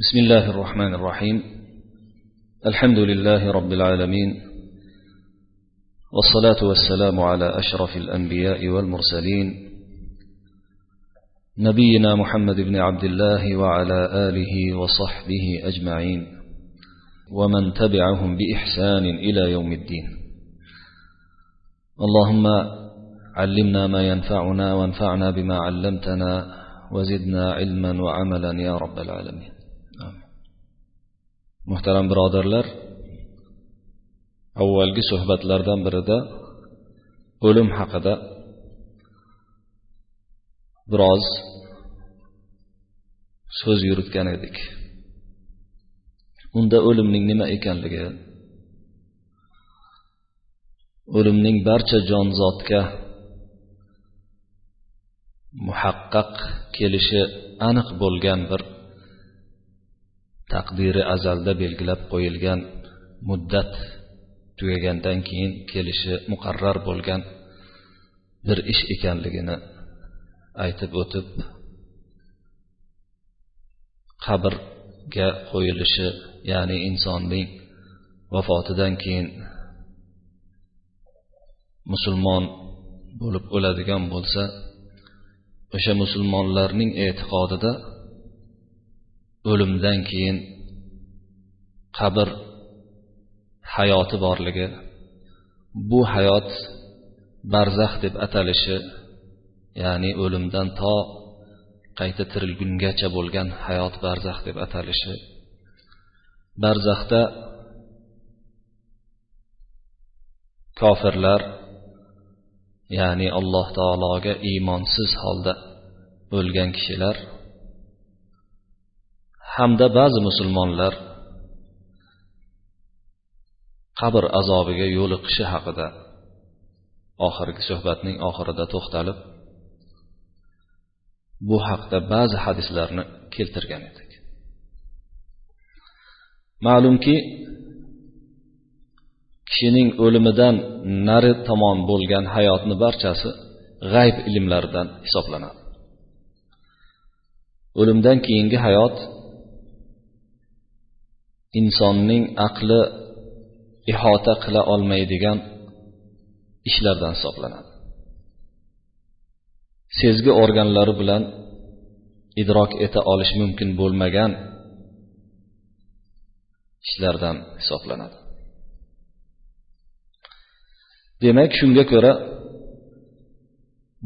بسم الله الرحمن الرحيم. الحمد لله رب العالمين والصلاة والسلام على أشرف الأنبياء والمرسلين نبينا محمد بن عبد الله وعلى آله وصحبه أجمعين ومن تبعهم بإحسان إلى يوم الدين. اللهم علمنا ما ينفعنا وانفعنا بما علمتنا وزدنا علما وعملا يا رب العالمين. Muhtaram birodarlar avvalgi suhbatlardan birida o'lim haqida biroz so'z yuritgan edik. Unda o'limning nima ekanligi o'limning barcha jonzotga muhaqqaq kelishi aniq bo'lgan bir taqdiri azalda belgilab qo'yilgan muddat tugagandan keyin kelishi muqarrar bo'lgan bir ish ekanligini aytib o'tib qabrga qo'yilishi ya'ni insonning vafotidan keyin musulmon bo'lib o'ladigan bo'lsa o'sha musulmonlarning e'tiqodida o'limdan keyin qabr hayoti borligi bu hayot barzax deb atalishi ya'ni o'limdan to qayta tirilgungacha bo'lgan hayot barzax deb atalishi. Barzaxda kofirlar ya'ni alloh taologa iymonsiz holda o'lgan kishilar hamda ba'zi musulmonlar qabr azobiga yo'liqishi haqida oxirgi suhbatning oxirida to'xtalib bu haqda ba'zi hadislarni keltirgan edik. Ma'lumki kishining o'limidan nari tomon bo'lgan hayotni barchasi g'ayb ilmlaridan hisoblanadi. O'limdan keyingi hayot insonning aqli ihota qila olmaydigan ishlardan hisoblanadi. Sezgi organlari bilan idrok eta olish mumkin bo'lmagan ishlardan hisoblanadi. Demak shunga ko'ra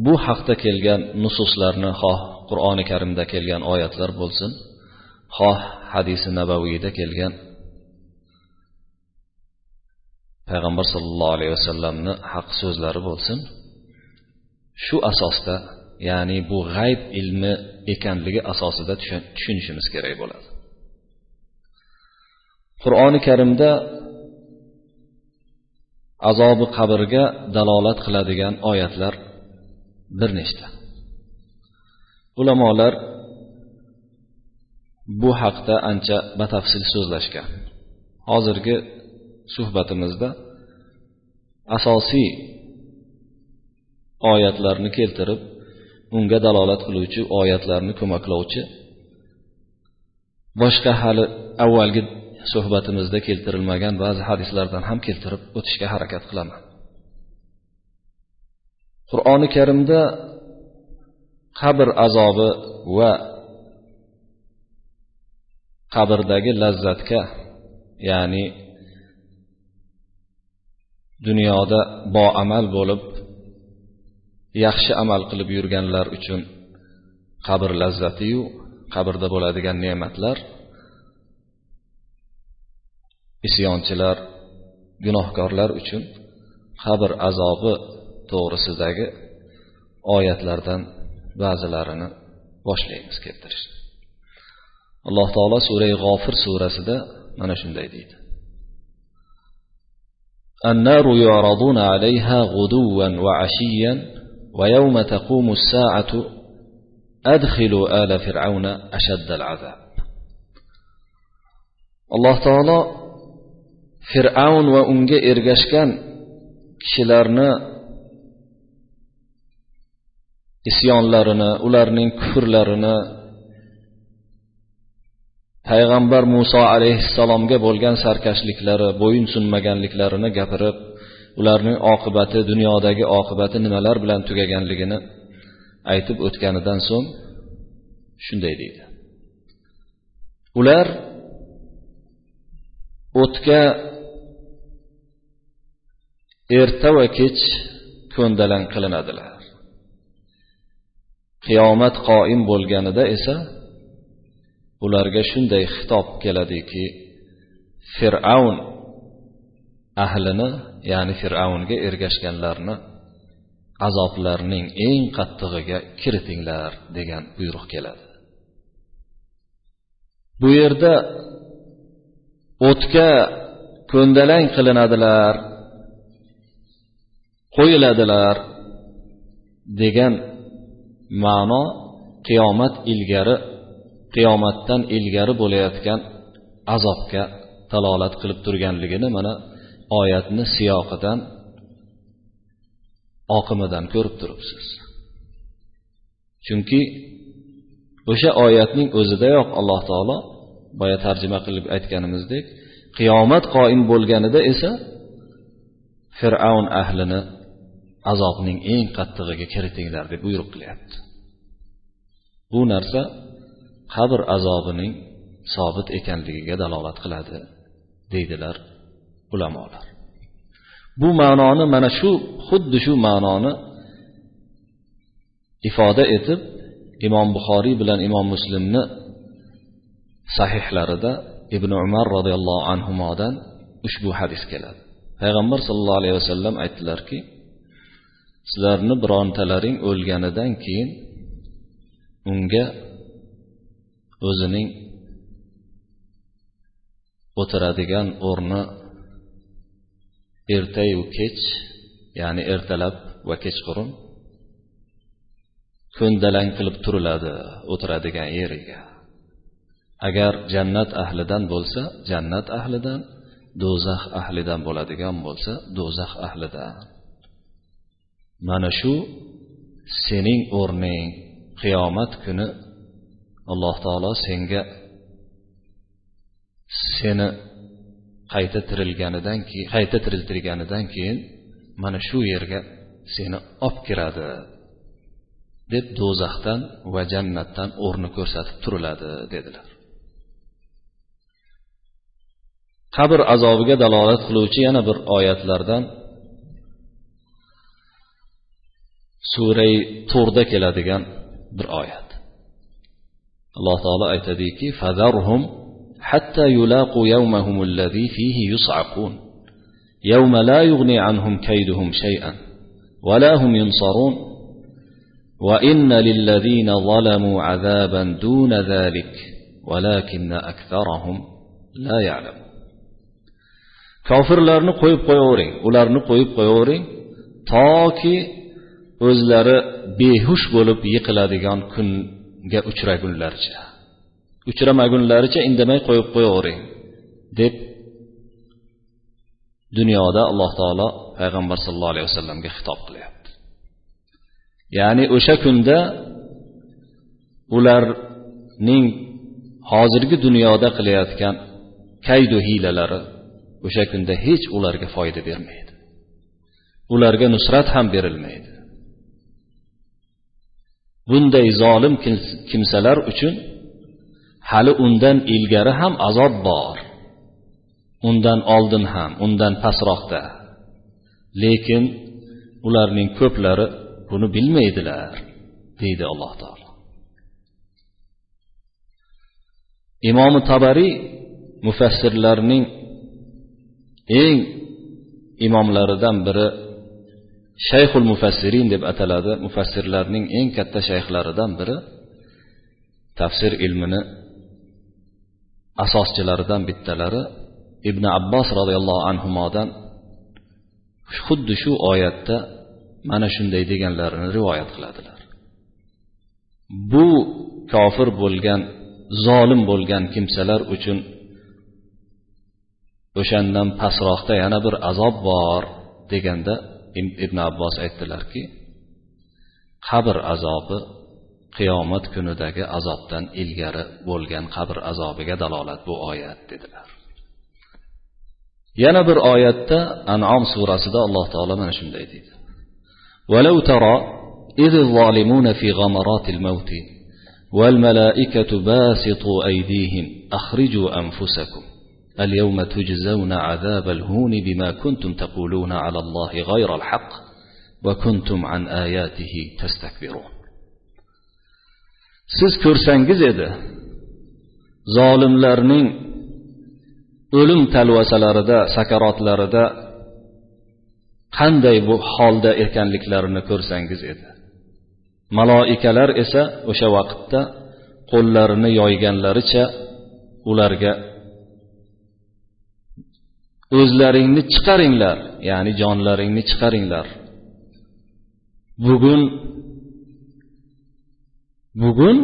bu haqda kelgan nususlarni xoh qur'oni karimda kelgan oyatlar bo'lsin. Xoh hadisi nabaviyda kelgan payg'ambar sollallohu alayhi vasallamni haq so'zlari bo'lsin. Shu asosda ya'ni bu g'ayb ilmi ekanligi asosida tushunishimiz kerak bo'ladi. Qur'oni karimda azobi qabrga dalolat qiladigan oyatlar bir nechta. Ulamolar bu haqda ancha batafsil so'zlashgan. Hozirgi suhbatimizda asosiy oyatlarni keltirib unga dalolat qiluvchi oyatlarni ko'maklovchi boshqa hali avvalgi suhbatimizda keltirilmagan ba'zi hadislardan ham keltirib o'tishga harakat qilaman. Qur'oni karimda qabr azobi va qabrdagi lazzatga ya'ni dunyoda boamal bo'lib yaxshi amal qilib yurganlar uchun qabr lazzatiyu qabrda bo'ladigan ne'matlar isyonchilar gunohkorlar uchun qabr azobi to'g'risidagi oyatlardan ba'zilarini boshlaymiz keltirishni alloh taolo surai g'ofir surasida mana shunday deydi النار يعرضون عليها غدوا وعشيا ويوم تقوم الساعة أدخلوا آل فرعون أشد العذاب alloh taolo fir'avn va unga ergashgan kishilarni isyonlarini ularning kufrlarini payg'ambar muso alayhissalomga bo'lgan sarkashliklari bo'yin sunmaganliklarini gapirib ularning oqibati dunyodagi oqibati nimalar bilan tugaganligini aytib o'tganidan so'ng shunday deydi. Ular o'tga erta va kech ko'ndalang qilinadilar. Qiyomat qoim bo'lganida esa ularga shunday xitob keladiki fir'avn ahlini ya'ni fir'avnga ergashganlarni azoblarning eng qattig'iga kiritinglar degan buyruq keladi. Bu yerda o'tga ko'ndalang qilinadilar qo'yiladilar degan ma'no qiyomat ilgari qiyomatdan ilgari bo'layotgan azobga dalolat qilib turganligini mana oyatni siyoqidan oqimidan ko'rib turibsiz. Chunki o'sha oyatning o'zidayoq alloh taolo boya tarjima qilib aytganimizdek qiyomat qoim bo'lganida esa fir'avn ahlini azobning eng qattig'iga kiritinglar deb buyruq qilyapti. Bu narsa qabr azobining sobit ekanligiga dalolat qiladi deydilar ulamolar. Bu ma'noni mana shu xuddi shu ma'noni ifoda etib imom buxoriy bilan imom muslimni sahihlarida ibn umar roziyallohu anhudan ushbu hadis keladi. Payg'ambar sollallohu alayhi vasallam aytdilarki sizlarni birontalaring o'lganidan keyin unga o'zining o'tiradigan o'rni ertayu kech ya'ni ertalab va kechqurun ko'ndalang qilib turiladi o'tiradigan yeriga agar jannat ahlidan bo'lsa jannat ahlidan do'zax ahlidan bo'ladigan bo'lsa do'zax ahlidan. Mana shu sening o'rning qiyomat kuni alloh taolo senga seni qayta tirilganidan keyin qayta tiriltirganidan keyin mana shu yerga seni olib kiradi deb do'zaxdan va jannatdan o'rni ko'rsatib turiladi dedilar. Qabr azobiga dalolat qiluvchi yana bir oyatlardan suray turda keladigan bir oyat. الله تعالى أتذيك فذرهم حتى يلاقوا يومهم الذي فيه يصعقون. يوم لا يغني عنهم كيدهم شيئا ولا هم ينصرون. وإن للذين ظلموا عذابا دون ذلك ولكن أكثرهم لا يعلم kofirlarni qo'yib qo'yavering ularni qo'yib qo'yavering toki o'zlari behush bo'lib yiqiladigan kun ga uchragunlaricha uchramagunlaricha indamay qo'yib qo'yavering deb dunyoda alloh taolo payg'ambar sallallohu alayhi vasallamga xitob qilyapti. Ya'ni o'sha kunda ularning hozirgi dunyoda qilayotgan kaydu hiylalari o'sha kunda hech ularga foyda bermaydi. Ularga nusrat ham berilmaydi. Bunday zolim kimsalar uchun hali undan ilgari ham azob bor. Undan oldin ham undan pastroqda. Lekin ularning ko'plari buni bilmaydilar deydi alloh taolo. Imomi tabariy mufassirlarning eng imomlaridan biri shayxul mufassirin deb ataladi. Mufassirlarning eng katta shayxlaridan biri tafsir ilmini asoschilaridan bittalari ibn abbos roziyallohu anhudan xuddi shu oyatda mana shunday deganlarini rivoyat qiladilar. Bu kofir bo'lgan zolim bo'lgan kimsalar uchun o'shandan pastroqda yana bir azob bor deganda ibn abbos aytdilarki qabr azobi qiyomat kunidagi azobdan ilgari bo'lgan qabr azobiga dalolat bu oyat dedilar yana bir oyatda anom surasida alloh taolo mana shunday deydi ولو ترى إذ الظالمون في غمرات الموت والملائكة باسطوا أيديهم أخرجوا أنفسكم اليوم تجزون عذاب الهون بما كنتم تقولون على الله غير الحق وكنتم عن آياته تستكبرون siz ko'rsangiz edi zolimlarning o'lim talvasalarida sakarotlarida qanday bu holda ekanliklarini ko'rsangiz edi maloikalar esa o'sha vaqtda qo'llarini yoyganlaricha ularga o'zlaringni chiqaringlar ya'ni jonlaringni chiqaringlar. Bugun bugun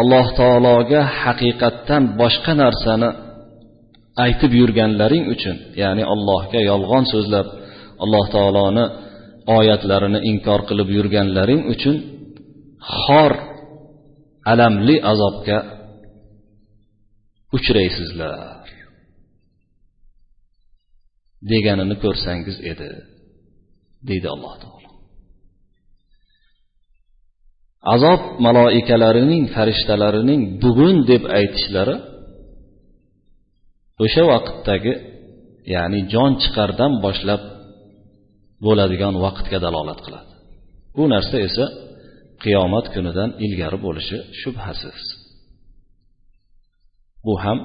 alloh taologa haqiqatdan boshqa narsani aytib yurganlaring uchun ya'ni allohga yolg'on so'zlab alloh taoloni oyatlarini inkor qilib yurganlaring uchun xor alamli azobga uchraysizlar. Deganini ko'rsangiz edi deydi alloh taolo. Azob maloikalarining farishtalarining bugun deb aytishlari o'sha vaqtdagi ya'ni jon chiqardan boshlab bo'ladigan vaqtga dalolat qiladi. Bu narsa esa qiyomat kunidan ilgari bo'lishi shubhasiz. Bu ham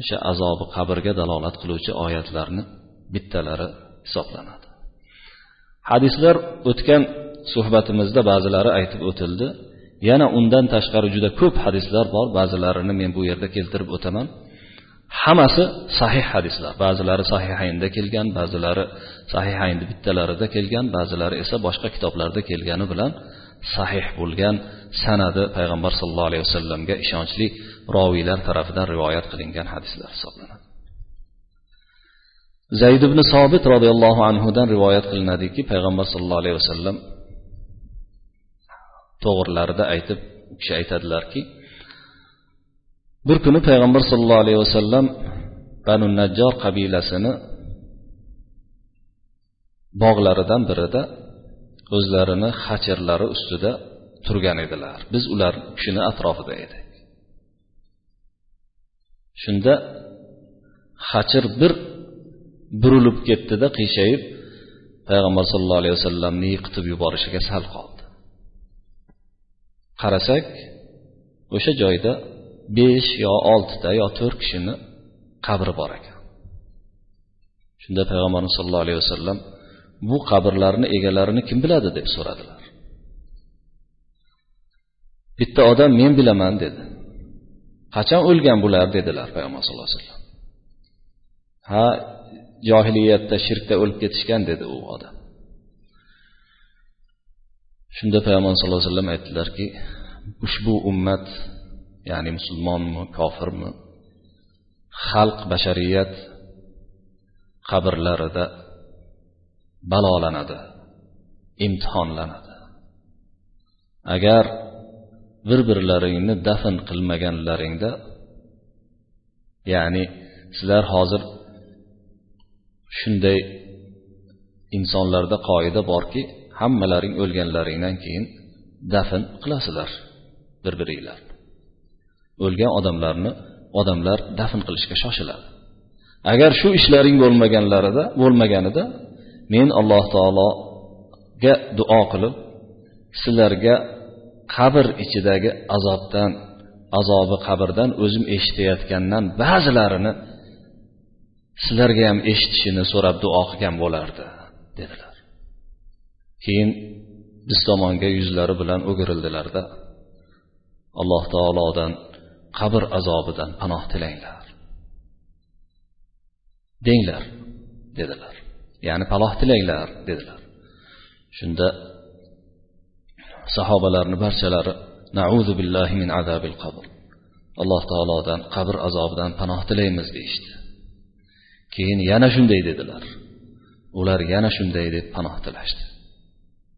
o'sha azobi qabrga dalolat qiluvchi oyatlarni bittalari hisoblanadi. Hadislar o'tgan suhbatimizda ba'zilari aytib o'tildi. Yana undan tashqari juda ko'p hadislar bor ba'zilarini men bu yerda keltirib o'taman. Hammasi sahih hadislar. Ba'zilari sahihaynda kelgan ba'zilari sahihaynni bittalarida kelgan ba'zilari esa boshqa kitoblarda kelgani bilan sahih bo'lgan sanadi payg'ambar sallallohu alayhi vasallamga ishonchli roviylar tarafidan rivoyat qilingan hadislar hisoblanadi. Zayd ibn sobit roziyallohu anhudan rivoyat qilinadiki payg'ambar sallallohu alayhi vasallam to'g'rilarida aytib u kishi aytadilarki bir kuni payg'ambar sollallohu alayhi vasallam banu najjor qabilasini bog'laridan birida o'zlarini hachirlari ustida turgan edilar. Biz ular kishini atrofida edik. Shunda hachir bir burilib ketdida qiyshayib payg'ambar sallallohu alayhi vasallamni yiqitib yuborishiga sal qoldi. Qarasak o'sha joyda besh yo oltita yo to'rt kishini qabri bor ekan. Shunda payg'ambarimiz sollallohu alayhi vasallam bu qabrlarni egalarini kim biladi? deb so'radilar. Bitta odam men bilaman dedi. Qachon o'lgan bular? dedilar payg'ambar sallallohu alayhi vasallam. Ha johiliyatda shirkda o'lib ketishgan dedi u odam. Shunda payg'ambar sallallohu alayhi vasallam aytdilarki ushbu ummat ya'ni musulmonmi kofirmi xalq bashariyat qabrlarida balolanadi imtihonlanadi. Agar bir birlaringni dafn qilmaganlaringda ya'ni sizlar hozir shunday insonlarda qoida borki hammalaring o'lganlaringdan keyin dafn qilasizlar bir biringlar o'lgan odamlarni odamlar dafn qilishga shoshiladi. Agar shu ishlaring bo'lmaganlarida bo'lmaganida men alloh taologa duo qilib sizlarga qabr ichidagi azobdan azobi qabrdan o'zim eshitayotgandan ba'zilarini sizlarga ham eshitishini so'rab duo qilgan bo'lardi dedilar. Keyin biz tomonga yuzlari bilan o'girildilarda alloh taolodan qabr azobidan panoh tilanglar. Denglar dedilar. Ya'ni panoh tilanglar dedilar. Shunda sahobalarni barchalari nauzu billahi min azabil qabr. Alloh taolodan qabr azobidan panoh tilaymiz deyishdi. Keyin yana shunday dedilar. Ular yana shunday deb panoh tilashdi.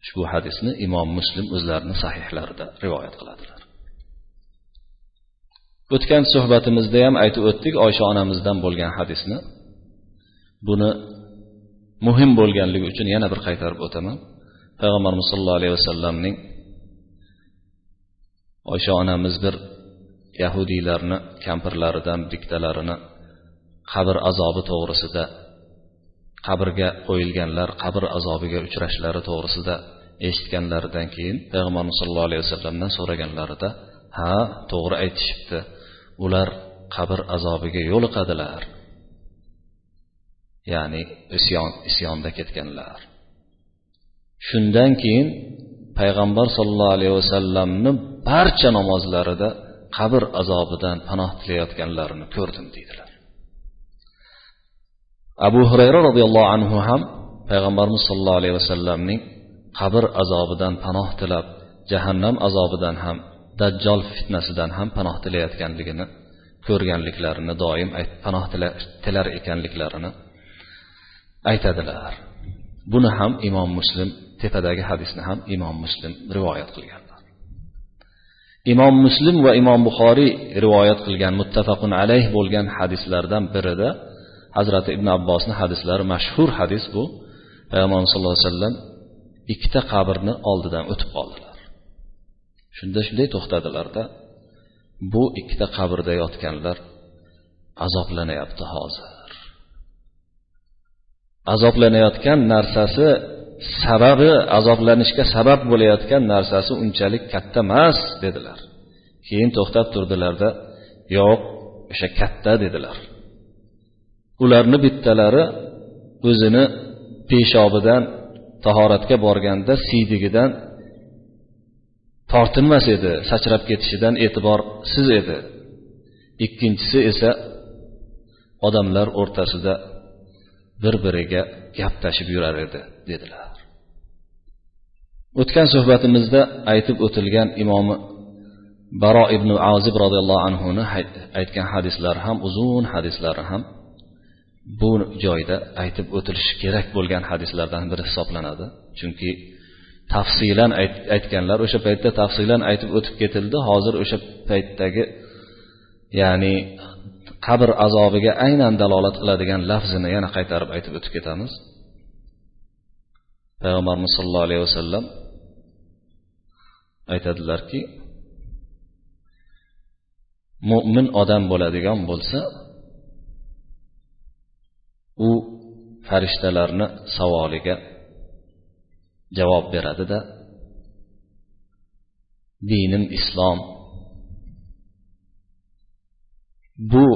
Ushbu hadisni imom muslim o'zlarini sahihlarida rivoyat qiladilar. O'tgan suhbatimizda ham aytib o'tdik oysha onamizdan bo'lgan hadisni. Buni muhim bo'lganligi uchun yana bir qaytarib o'taman. Payg'ambarimiz sollallohu alayhi vasallamning oysha onamiz bir yahudiylarni kampirlaridan bittalarini qabr azobi to'g'risida qabrga qo'yilganlar qabr azobiga uchrashlari to'g'risida eshitganlaridan keyin payg'ambarimiz sollallohu alayhi vasallamdan so'raganlarida ha to'g'ri aytishibdi ular qabr azobiga yo'liqadilar ya'ni isyon isyonda ketganlar. Shundan keyin payg'ambar sollallohu alayhi vasallamni barcha namozlarida qabr azobidan panoh tilayotganlarini ko'rdim deydilar. Abu hurayra roziyallohu anhu ham payg'ambarimiz sollallohu alayhi vasallamning qabr azobidan panoh tilab jahannam azobidan ham dajjol fitnasidan ham panoh tilayotganligini ko'rganliklarini doim panoh tilar ekanliklarini aytadilar. Buni ham imom muslim tepadagi hadisni ham imom muslim rivoyat qilgan. Imom muslim va imom buxoriy rivoyat qilgan muttafaqun alayh bo'lgan hadislardan birida hazrati ibn abbosni hadislari mashhur hadis bu. Payg'ambarimiz sallallohu alayhi vasallam ikkita qabrni oldidan o'tib qoldilar. Shunda shunday to'xtadilarda bu ikkita qabrda yotganlar azoblanyapti hozir. Azoblanayotgan narsasi sababi azoblanishga sabab bo'layotgan narsasi unchalik katta emas dedilar. Keyin to'xtab turdilarda yo'q o'sha katta dedilar. Ularni bittalari o'zini peshobidan tahoratga borganda siydigidan tortinmas edi sachrab ketishidan e'tiborsiz edi. Ikkinchisi esa odamlar o'rtasida bir biriga gap tashib yurar edi dedilar. O'tgan suhbatimizda aytib o'tilgan imomi baro ibn azib roziyallohu anhuni aytgan hadislari ham uzun hadislari ham bu joyda aytib o'tilishi kerak bo'lgan hadislardan biri hisoblanadi. Chunki tafsilan aytganlar o'sha paytda tafsilan aytib o'tib ketildi hozir o'sha paytdagi ya'ni qabr azobiga aynan dalolat qiladigan lafzini yana qaytarib aytib o'tib ketamiz. Payg'ambarimiz sollallohu alayhi vasallam aytadilarki mo'min odam bo'ladigan bo'lsa u farishtalarni savoliga javob beradida dinim islom bu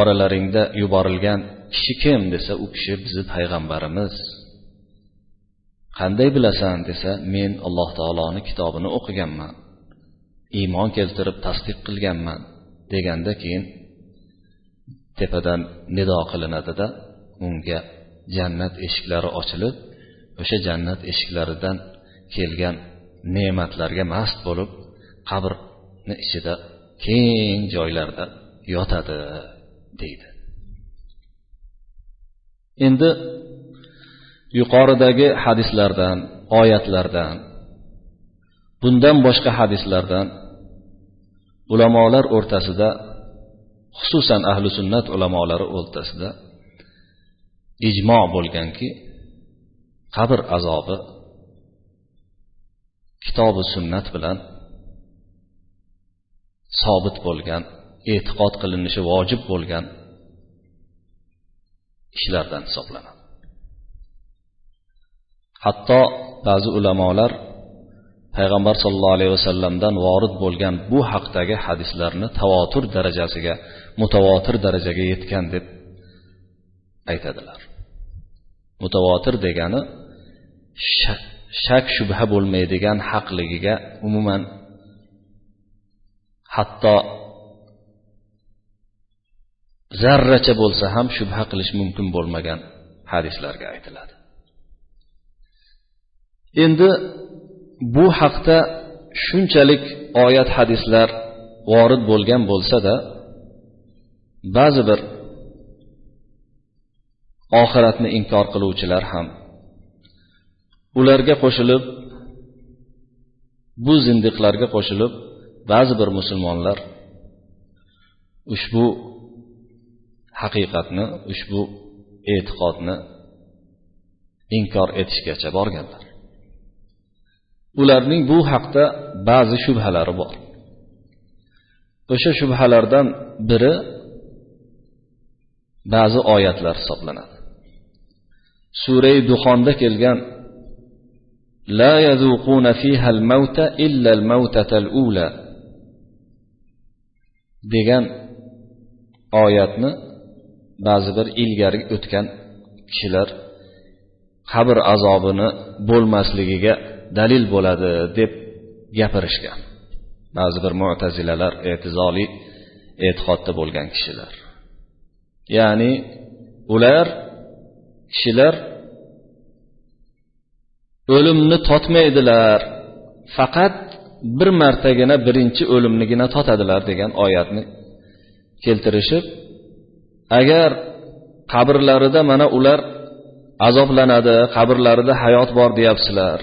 oralaringda yuborilgan kishi kim desa u kishi bizni payg'ambarimiz. Qanday bilasan desa men alloh taoloni kitobini o'qiganman. Iymon keltirib tasdiq qilganman deganda keyin tepadan nido qilinadida unga jannat eshiklari ochilib o'sha jannat eshiklaridan kelgan ne'matlarga mast bo'lib qabrni ichida keng joylarda yotadi deydi. Endi yuqoridagi hadislardan oyatlardan bundan boshqa hadislardan ulamolar o'rtasida xususan ahli sunnat ulamolari o'rtasida ijmo bo'lganki qabr azobi kitobi sunnat bilan sobit bo'lgan e'tiqod qilinishi vojib bo'lgan ishlardan hisoblanadi. Hatto ba'zi ulamolar payg'ambar sollallohu alayhi vasallamdan vorid bo'lgan bu haqdagi hadislarni tavotur darajasiga mutavotir darajaga yetgan deb aytadilar. Mutavotir degani shak shubha bo'lmaydigan haqligiga umuman hatto zarracha bo'lsa ham shubha qilish mumkin bo'lmagan hadislarga aytiladi. Endi bu haqda shunchalik oyat hadislar vorid bo'lgan bo'lsada ba'zi bir oxiratni inkor qiluvchilar ham ularga qo'shilib bu zindiqlarga qo'shilib ba'zi bir musulmonlar ushbu haqiqatni ushbu e'tiqodni inkor etishgacha borganlar. Ularning bu haqda ba'zi shubhalari bor. O'sha shubhalardan biri ba'zi oyatlar hisoblanadi. Surai duxonda kelgan la yazuquna fiha al-mauta illa al-mautata al-ula degan oyatni ba'zi bir ilgari o'tgan kishilar qabr azobini bo'lmasligiga dalil bo'ladi deb gapirishgan. Ba'zi bir mo'tazilalar e'tizoli e'tiqodda bo'lgan kishilar. Ya'ni ular kishilar o'limni totmaydilar faqat bir martagina birinchi o'limnigina totadilar degan oyatni keltirishib agar qabrlarida mana ular azoblanadi qabrlarida hayot bor deyapsizlar.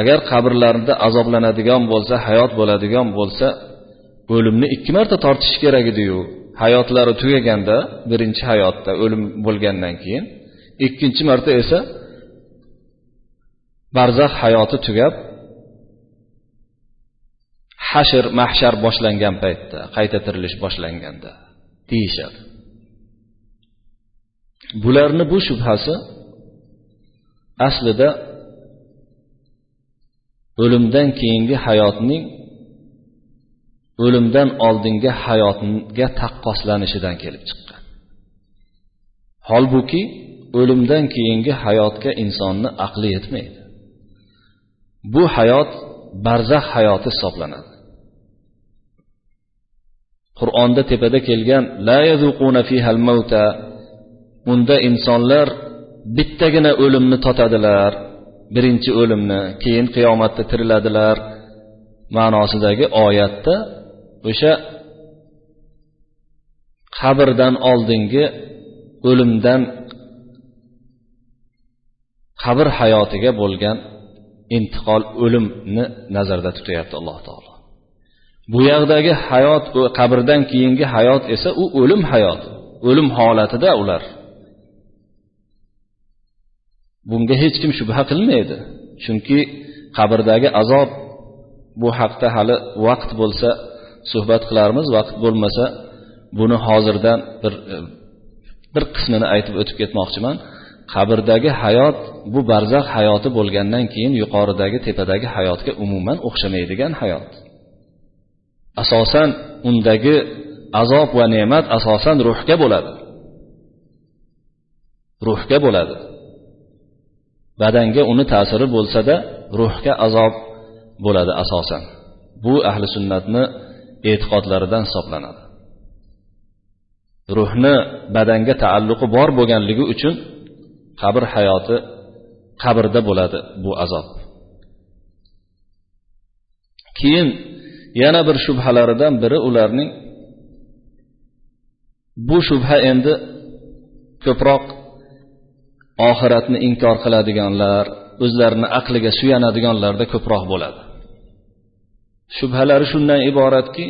Agar qabrlarida azoblanadigan bo'lsa hayot bo'ladigan bo'lsa o'limni ikki marta tortish kerak ediyu. Hayotlari tugaganda birinchi hayotda o'lim bo'lgandan keyin ikkinchi marta esa barzax hayoti tugab hashr mahshar boshlangan paytda qayta tirilish boshlanganda deyishadi. Bularni bu shubhasi aslida o'limdan keyingi hayotning o'limdan oldingi hayotga taqqoslanishidan kelib chiqqan. Holbuki o'limdan keyingi hayotga insonni aqli yetmaydi. Bu hayot barzax hayoti hisoblanadi. Qur'onda tepada kelgan la yazuquna fihal mauta unda insonlar bittagina o'limni totadilar. Birinchi o'limni keyin qiyomatda tiriladilar. Ma'nosidagi oyatda o'sha qabrdan oldingi o'limdan qabr hayotiga bo'lgan intiqol o'limni nazarda tutyapti alloh taolo. Bu yoqdagi hayot qabrdan keyingi hayot esa u o'lim hayoti o'lim holatida ular bunga hech kim shubha qilmaydi. Chunki qabrdagi azob bu haqda hali vaqt bo'lsa suhbat qilarmiz vaqt bo'lmasa buni hozirdan bir e, bir qismini aytib o'tib ketmoqchiman. Qabrdagi hayot bu barzax hayoti bo'lgandan keyin yuqoridagi tepadagi hayotga umuman o'xshamaydigan hayot. Asosan undagi azob va ne'mat asosan ruhga bo'ladi. Ruhga bo'ladi. Badanga uni ta'siri bo'lsada ruhga azob bo'ladi asosan. Bu ahli sunnatni e'tiqodlaridan hisoblanadi. Ruhni badanga taalluqi bor bo'lganligi uchun qabr hayoti qabrda bo'ladi bu azob. Keyin yana bir shubhalaridan biri ularning bu shubha endi ko'proq oxiratni inkor qiladiganlar o'zlarini aqliga suyanadiganlarda ko'proq bo'ladi. Shubhalari shundan iboratki